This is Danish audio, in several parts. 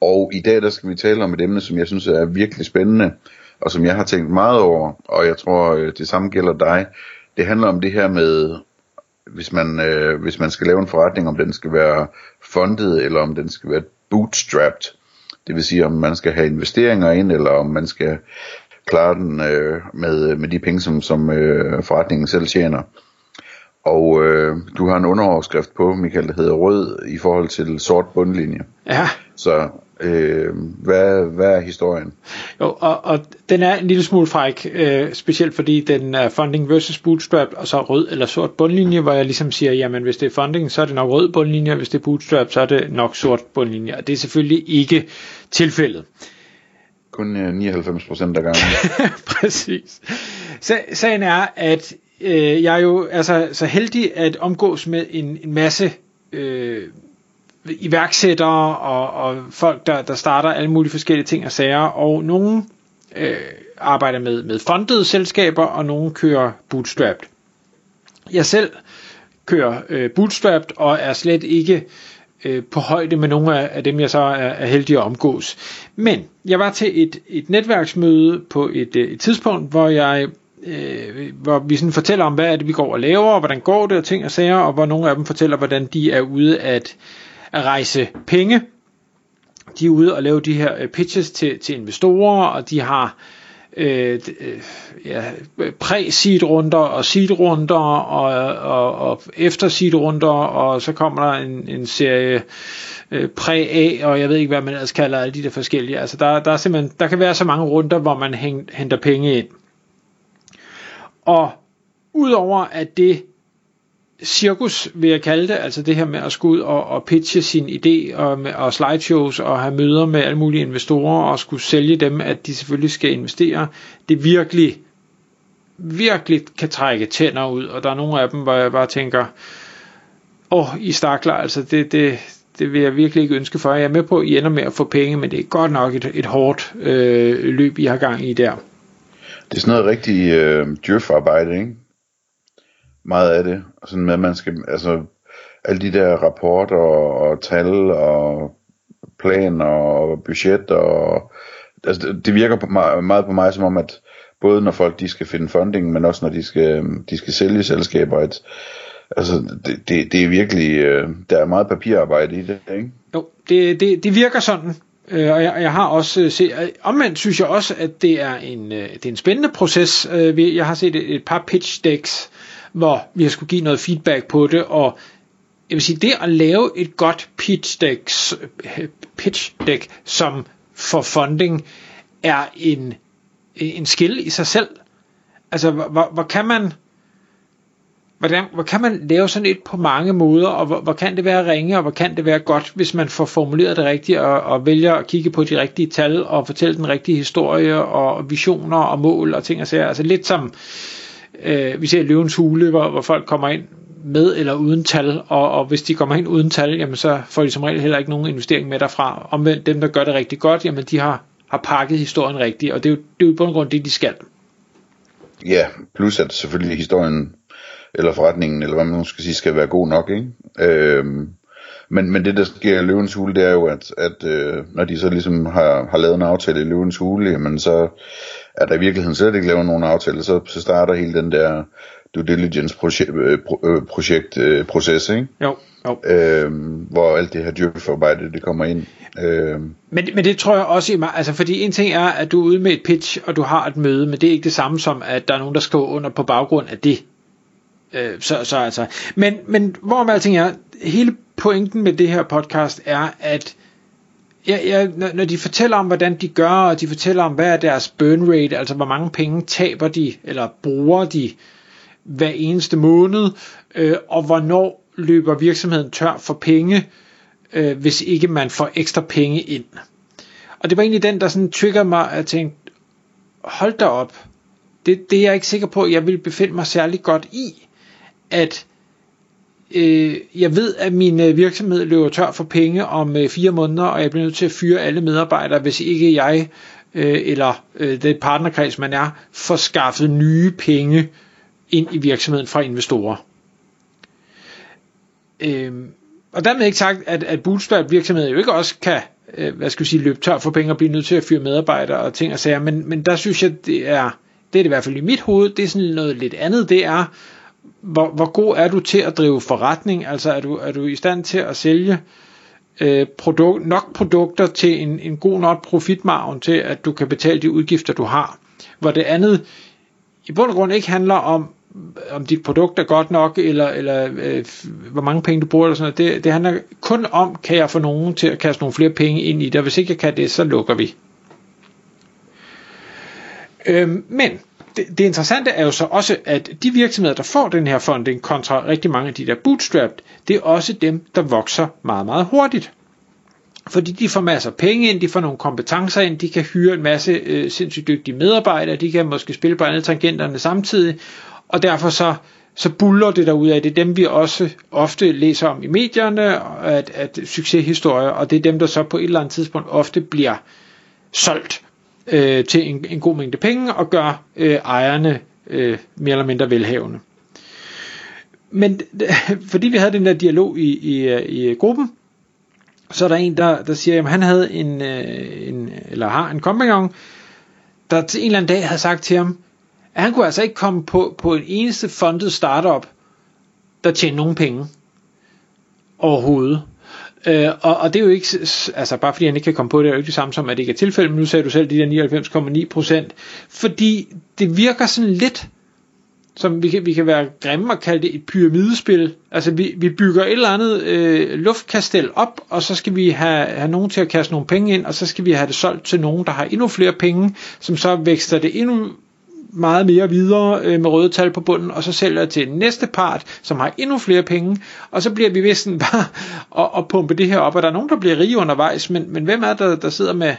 Og i dag der skal vi tale om et emne, som jeg synes er virkelig spændende, og som jeg har tænkt meget over, og jeg tror øh, det samme gælder dig. Det handler om det her med, hvis man, øh, hvis man skal lave en forretning, om den skal være fundet, eller om den skal være bootstrapped. Det vil sige, om man skal have investeringer ind, eller om man skal klare den øh, med, med de penge, som, som øh, forretningen selv tjener. Og øh, du har en underoverskrift på, Michael, der hedder rød i forhold til sort bundlinje. Ja. Så øh, hvad, hvad er historien? Jo, og, og den er en lille smule fræk, øh, specielt fordi den er funding versus bootstrap, og så rød eller sort bundlinje, hvor jeg ligesom siger, jamen hvis det er funding, så er det nok rød bundlinje, og hvis det er bootstrap, så er det nok sort bundlinje, og det er selvfølgelig ikke tilfældet. Kun øh, 99 procent af gangen. Præcis. Så, sagen er, at øh, jeg er jo altså, så heldig at omgås med en, en masse øh, iværksættere og, og folk, der, der starter alle mulige forskellige ting og sager, og nogle øh, arbejder med, med fundede selskaber, og nogle kører bootstrapped. Jeg selv kører øh, bootstrapped, og er slet ikke øh, på højde med nogle af, af dem, jeg så er, er heldig at omgås. Men jeg var til et, et netværksmøde på et, øh, et tidspunkt, hvor jeg øh, hvor vi sådan fortæller om, hvad er det, vi går og laver, og hvordan går det, og ting og sager, og hvor nogle af dem fortæller, hvordan de er ude at, at rejse penge. De er ude og lave de her øh, pitches til, til investorer, og de har øh, øh ja, præ-seed runder og seed runder og, og, og efter seed runder og så kommer der en, en serie øh, præ-A og jeg ved ikke hvad man ellers kalder alle de der forskellige altså der, der, er simpelthen, der kan være så mange runder hvor man henter penge ind og udover at det cirkus, vil jeg kalde det, altså det her med at skulle ud og, og pitche sin idé og, og slideshows og have møder med alle mulige investorer og skulle sælge dem, at de selvfølgelig skal investere, det virkelig, virkelig kan trække tænder ud, og der er nogle af dem, hvor jeg bare tænker, åh, oh, I stakler, altså det, det, det vil jeg virkelig ikke ønske for. Jeg er med på, at I ender med at få penge, men det er godt nok et, et hårdt øh, løb, I har gang i der. Det er sådan noget rigtig øh, djøfarbejde, ikke? Meget af det. Sådan med, at man skal, altså, alle de der rapporter og, og tal og planer og budget og altså, det virker på mig, meget på mig som om, at både når folk de skal finde funding, men også når de skal, de skal sælge selskaber, at altså, det, det, det er virkelig, øh, der er meget papirarbejde i det, ikke? Jo, det, det, det virker sådan. Øh, og jeg, jeg har også øh, set, øh, omvendt synes jeg også, at det er en, øh, det er en spændende proces. Jeg har set et, et par pitch decks, hvor vi har skulle give noget feedback på det, og jeg vil sige, det at lave et godt pitch deck, pitch deck som for funding, er en, en skill i sig selv. Altså, hvor, hvor kan man hvordan, hvor kan man lave sådan et på mange måder, og hvor, hvor kan det være ringe, og hvor kan det være godt, hvis man får formuleret det rigtigt, og, og vælger at kigge på de rigtige tal, og fortælle den rigtige historie, og visioner, og mål, og ting og sager. Altså lidt som, øh, øh, vi ser Løvens Hule, hvor, hvor folk kommer ind med eller uden tal, og, og hvis de kommer ind uden tal, jamen så får de som regel heller ikke nogen investering med derfra. Omvendt dem, der gør det rigtig godt, jamen de har, har pakket historien rigtigt, og det er jo, det er jo på en grund det, de skal. Ja, plus at selvfølgelig historien eller forretningen, eller hvad man nu skal sige, skal være god nok, ikke? Øhm, men, men det der sker i Løvens Hule, det er jo, at, at øh, når de så ligesom har, har lavet en aftale i Løvens Hule, jamen så er der i virkeligheden slet ikke lavet nogen aftale, så, så starter hele den der due diligence projekt, øh, øh, projekt øh, proces, ikke? Jo, jo. Øhm, hvor alt det her dyrkeforarbejde, det kommer ind. Øhm. Men, men det tror jeg også i mig, altså fordi en ting er, at du er ude med et pitch, og du har et møde, men det er ikke det samme som, at der er nogen, der skriver under på baggrund af det. Øh, så, så altså, men, men hvor med alting er, hele pointen med det her podcast er, at ja, ja, når de fortæller om, hvordan de gør, og de fortæller om, hvad er deres burn rate, altså hvor mange penge taber de, eller bruger de hver eneste måned, øh, og hvornår løber virksomheden tør for penge, øh, hvis ikke man får ekstra penge ind. Og det var egentlig den, der sådan trigger mig at tænke, hold da op, det, det er jeg ikke sikker på, at jeg vil befinde mig særlig godt i, at øh, jeg ved, at min øh, virksomhed løber tør for penge om øh, fire måneder, og jeg bliver nødt til at fyre alle medarbejdere, hvis ikke jeg øh, eller øh, det partnerkreds, man er, får skaffet nye penge ind i virksomheden fra investorer. Øh, og dermed ikke sagt, at, at bootstrap virksomheder jo ikke også kan øh, hvad skal vi sige, løbe tør for penge og blive nødt til at fyre medarbejdere og ting og sager, men, men der synes jeg, det er, det er det i hvert fald i mit hoved, det er sådan noget lidt andet, det er, hvor, hvor god er du til at drive forretning, altså er du, er du i stand til at sælge øh, produkt, nok produkter til en, en god nok profitmargen til, at du kan betale de udgifter, du har. Hvor det andet i bund og grund ikke handler om, om dit produkt er godt nok, eller, eller øh, hvor mange penge du bruger, eller sådan noget. Det, det handler kun om, kan jeg få nogen til at kaste nogle flere penge ind i det, og hvis ikke jeg kan det, så lukker vi. Øhm, men det, det interessante er jo så også, at de virksomheder, der får den her funding, kontra rigtig mange af de der bootstrapped, det er også dem, der vokser meget, meget hurtigt. Fordi de får masser af penge ind, de får nogle kompetencer ind, de kan hyre en masse øh, sindssygt dygtige medarbejdere, de kan måske spille på andre tangenterne samtidig, og derfor så, så buller det derude af. Det er dem, vi også ofte læser om i medierne, at, at succeshistorier, og det er dem, der så på et eller andet tidspunkt ofte bliver solgt øh, til en, en god mængde penge og gør øh, ejerne øh, mere eller mindre velhavende. Men fordi vi havde den der dialog i, i, i gruppen, så er der en, der, der siger, at han havde en, øh, en, eller har en kompagnon, der til en eller anden dag havde sagt til ham, at han kunne altså ikke komme på, på en eneste fundet startup, der tjener nogen penge overhovedet. Øh, og, og det er jo ikke, altså bare fordi han ikke kan komme på det, er jo ikke det samme som, at det ikke er tilfældet, men nu sagde du selv de der 99,9%, fordi det virker sådan lidt, som vi kan, vi kan være grimme og kalde det et pyramidespil. Altså vi, vi bygger et eller andet øh, luftkastel op, og så skal vi have, have nogen til at kaste nogle penge ind, og så skal vi have det solgt til nogen, der har endnu flere penge, som så vækster det endnu meget mere videre øh, med røde tal på bunden, og så sælger jeg til næste part, som har endnu flere penge, og så bliver vi vist sådan bare at, at pumpe det her op, og der er nogen, der bliver rige undervejs, men, men hvem er der, der sidder med,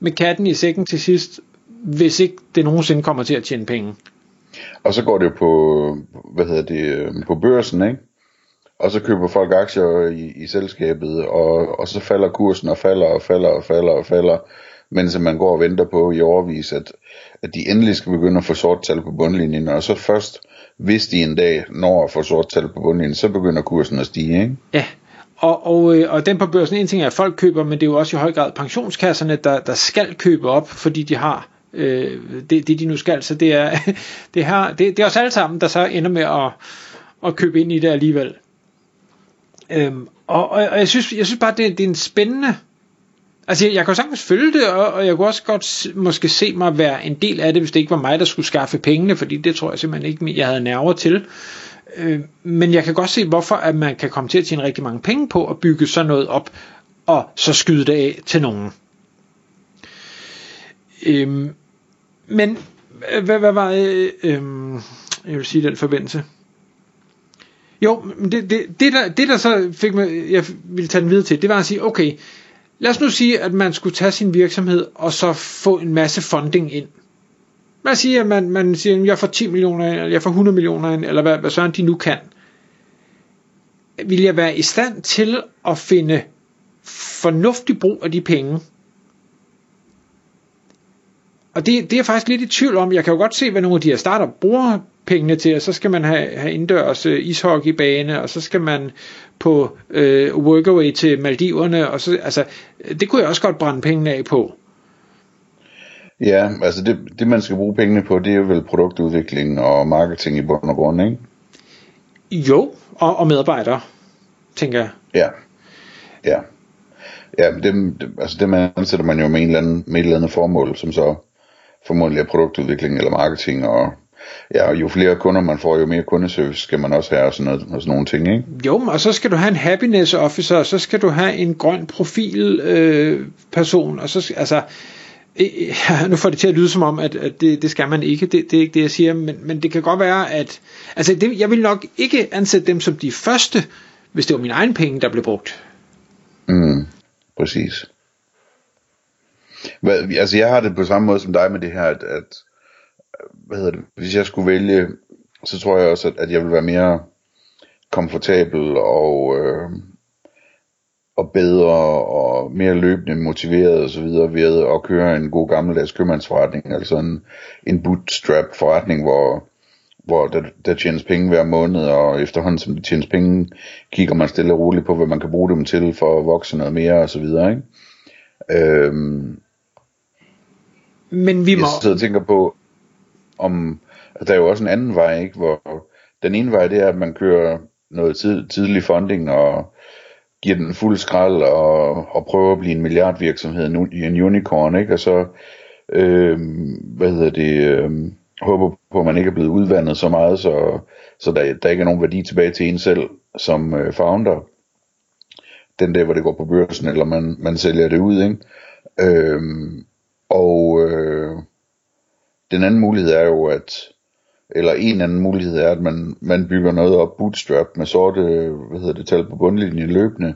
med katten i sækken til sidst, hvis ikke det nogensinde kommer til at tjene penge? Og så går det på, hvad hedder det, øh, på børsen, ikke? Og så køber folk aktier i, i selskabet, og, og så falder kursen og falder og falder og falder og falder, mens man går og venter på i overvis, at, at de endelig skal begynde at få sort tal på bundlinjen, og så først, hvis de en dag når at få sort tal på bundlinjen, så begynder kursen at stige, ikke? Ja, og, og, øh, og den på børsen, en ting er, at folk køber, men det er jo også i høj grad pensionskasserne, der, der skal købe op, fordi de har øh, det, det, de nu skal. Så det er, det, her, det, det er os alle sammen, der så ender med at, at købe ind i det alligevel. Øhm, og, og, og jeg synes, jeg synes bare, det, det er en spændende Altså, jeg, jeg kan sagtens følge det, og, og jeg kunne også godt måske se mig være en del af det, hvis det ikke var mig, der skulle skaffe pengene, fordi det tror jeg simpelthen ikke, jeg havde nerver til. Øh, men jeg kan godt se, hvorfor at man kan komme til at tjene rigtig mange penge på at bygge sådan noget op, og så skyde det af til nogen. Øhm, øh, men, hvad, hvad var øh, øh, jeg vil sige den forbindelse? Jo, det, det, det, der, det der så fik mig, jeg ville tage den videre til, det var at sige, okay, Lad os nu sige, at man skulle tage sin virksomhed og så få en masse funding ind. Man siger, at man, man siger, at jeg får 10 millioner ind, eller jeg får 100 millioner ind, eller hvad, hvad sådan de nu kan. Vil jeg være i stand til at finde fornuftig brug af de penge? Og det, det er jeg faktisk lidt i tvivl om. Jeg kan jo godt se, hvad nogle af de her startup bruger pengene til, og så skal man have, have indendørs uh, ishockeybane, og så skal man på uh, workaway til Maldiverne, og så, altså, det kunne jeg også godt brænde pengene af på. Ja, altså det, det man skal bruge pengene på, det er vel produktudvikling og marketing i bund og grund, ikke? Jo, og, og medarbejdere, tænker jeg. Ja, ja. Ja, det, altså det man ansætter man jo med, en eller anden, med et eller andet formål, som så formodentlig er produktudvikling eller marketing og Ja, og jo flere kunder man får, jo mere kundeservice skal man også have og sådan, noget, og sådan nogle ting, ikke? Jo, og så skal du have en happiness officer, og så skal du have en grøn profil øh, person, og så altså ja, nu får det til at lyde som om, at, at det, det skal man ikke, det, det er ikke det, jeg siger, men, men det kan godt være, at altså det, jeg vil nok ikke ansætte dem som de første, hvis det var min egen penge, der blev brugt. Mm, præcis. Hvad, altså jeg har det på samme måde som dig med det her, at, at hvad hedder det, hvis jeg skulle vælge, så tror jeg også, at, at jeg vil være mere komfortabel og, øh, og bedre og mere løbende motiveret og så videre ved at køre en god gammeldags købmandsforretning, altså en, en bootstrap forretning, hvor, hvor der, der tjenes penge hver måned, og efterhånden som der tjenes penge, kigger man stille og roligt på, hvad man kan bruge dem til for at vokse noget mere og så videre, ikke? Øhm, Men vi må... jeg sidder og tænker på, om at der er jo også en anden vej, ikke? hvor den ene vej det er, at man kører noget tid, tidlig funding og giver den fuld skrald og, og prøver at blive en milliardvirksomhed, en, en unicorn, ikke? og så øh, hvad hedder det, øh, håber på, at man ikke er blevet udvandet så meget, så, så der, der ikke er nogen værdi tilbage til en selv som øh, founder. Den dag, hvor det går på børsen, eller man, man sælger det ud. Ikke? Øh, og øh, den anden mulighed er jo, at eller en anden mulighed er, at man, man bygger noget op bootstrap med sorte, hvad hedder det, tal på bundlinjen løbende.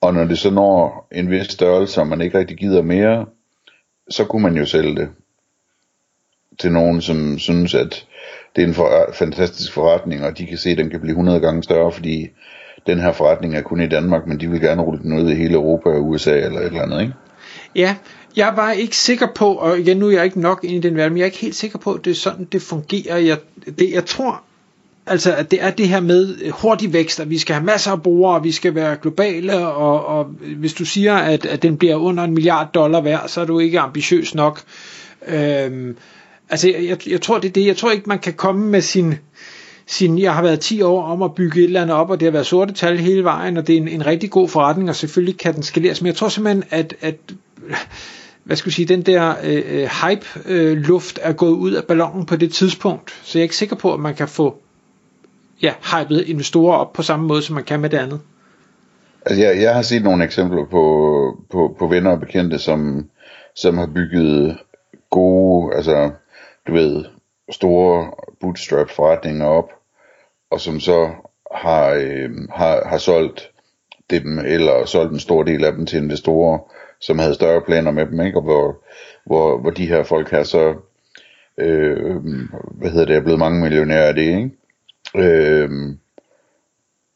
Og når det så når en vis størrelse, og man ikke rigtig gider mere, så kunne man jo sælge det til nogen, som synes, at det er en for, fantastisk forretning, og de kan se, at den kan blive 100 gange større, fordi den her forretning er kun i Danmark, men de vil gerne rulle den ud i hele Europa og USA eller et eller andet, ikke? Ja, jeg var ikke sikker på, og igen nu er jeg ikke nok inde i den verden, men jeg er ikke helt sikker på, at det er sådan, det fungerer. Jeg, det, jeg tror, altså at det er det her med øh, hurtig vækst, at vi skal have masser af brugere, og vi skal være globale, og, og hvis du siger, at, at den bliver under en milliard dollar værd, så er du ikke ambitiøs nok. Øhm, altså jeg, jeg, jeg tror det er det, jeg tror ikke man kan komme med sin, sin, jeg har været 10 år om at bygge et eller andet op, og det har været sorte tal hele vejen, og det er en, en rigtig god forretning, og selvfølgelig kan den skaleres, men jeg tror simpelthen, at, at hvad skal jeg sige, den der øh, øh hype-luft øh, er gået ud af ballonen på det tidspunkt, så jeg er ikke sikker på, at man kan få ja, hypet investorer op på samme måde, som man kan med det andet. Altså jeg, jeg har set nogle eksempler på, på, på venner og bekendte, som, som har bygget gode, altså du ved, store bootstrap forretninger op, og som så har, øh, har, har solgt dem, eller solgt en stor del af dem til investorer, som havde større planer med dem, ikke? og hvor, hvor, hvor de her folk her så, øh, hvad hedder det, er blevet mange millionærer af det, ikke? Øh,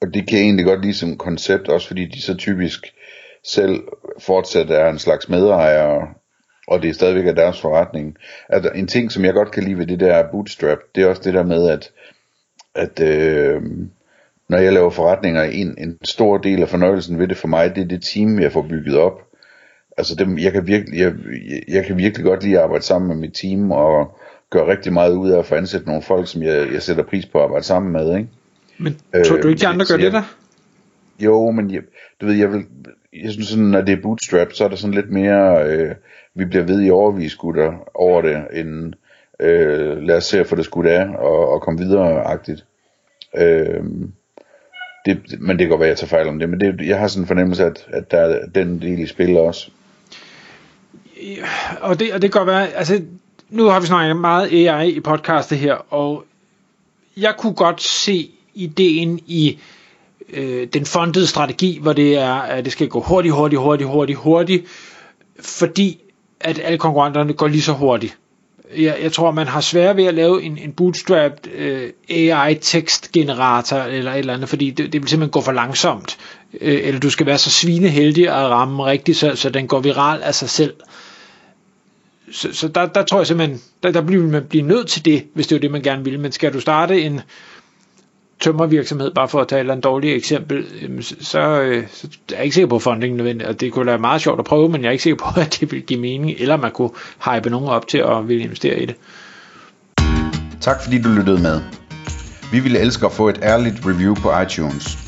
og det kan jeg egentlig godt lide som koncept, også fordi de så typisk selv fortsat er en slags medejere, og det er stadigvæk af deres forretning. Altså, en ting, som jeg godt kan lide ved det der bootstrap, det er også det der med, at, at øh, når jeg laver forretninger, en, en stor del af fornøjelsen ved det for mig, det er det team, jeg får bygget op altså dem, jeg, kan virkelig, jeg, jeg kan virkelig godt lide at arbejde sammen med mit team, og gøre rigtig meget ud af at få ansat nogle folk, som jeg, jeg sætter pris på at arbejde sammen med, ikke? Men tror du ikke, de andre gør det der? Jo, men jeg, du ved, jeg vil, jeg synes sådan, når det er bootstrap, så er der sådan lidt mere, øh, vi bliver ved i overvis gutter over det, end øh, lad os se at få det skudt af, og, og komme videre-agtigt. Øh, det, men det kan godt være, at jeg tager fejl om det, men det, jeg har sådan en fornemmelse, at, at der er den del i spil også og det, og det kan godt være, altså nu har vi snakket meget AI i podcastet her, og jeg kunne godt se ideen i øh, den fondede strategi, hvor det er, at det skal gå hurtigt, hurtigt, hurtigt, hurtigt, hurtigt, fordi at alle konkurrenterne går lige så hurtigt. Jeg, jeg tror, man har svært ved at lave en, en bootstrapped øh, AI tekstgenerator eller et eller andet, fordi det, det vil simpelthen gå for langsomt. Øh, eller du skal være så svineheldig at ramme rigtigt, så, så den går viral af sig selv så, så der, der tror jeg simpelthen, der, der bliver man blive nødt til det, hvis det er det, man gerne vil. Men skal du starte en tømmervirksomhed, bare for at tage et dårligt eksempel, øhm, så, så, øh, så er jeg ikke sikker på, at funding er nødvendigt. Og det kunne være meget sjovt at prøve, men jeg er ikke sikker på, at det vil give mening, eller man kunne hype nogen op til at ville investere i det. Tak fordi du lyttede med. Vi ville elske at få et ærligt review på iTunes.